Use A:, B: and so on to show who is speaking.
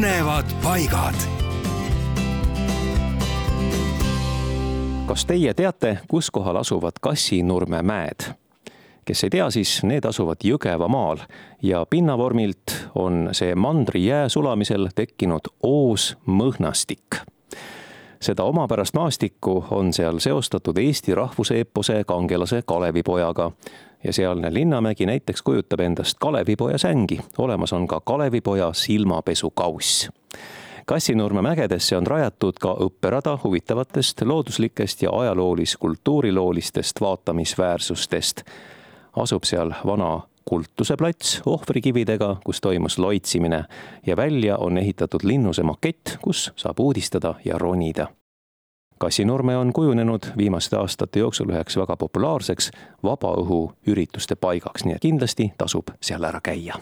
A: põnevad paigad.
B: kas teie teate, kus kohal asuvad Kassinurme mäed? kes ei tea, siis need asuvad Jõgevamaal ja pinnavormilt on see mandri jää sulamisel tekkinud oosmõhnastik seda omapärast maastikku on seal seostatud Eesti rahvuseepose kangelase Kalevipojaga ja sealne Linnamägi näiteks kujutab endast Kalevipoja sängi, olemas on ka Kalevipoja silmapesukauss. Kassinurme mägedesse on rajatud ka õpperada huvitavatest looduslikest ja ajaloolis-kultuuriloolistest vaatamisväärsustest. asub seal vana kultuse plats ohvrikividega, kus toimus loitsimine ja välja on ehitatud linnuse makett, kus saab uudistada ja ronida Kassinurme on kujunenud viimaste aastate jooksul üheks väga populaarseks vabaõhuürituste paigaks, nii et kindlasti tasub seal ära käia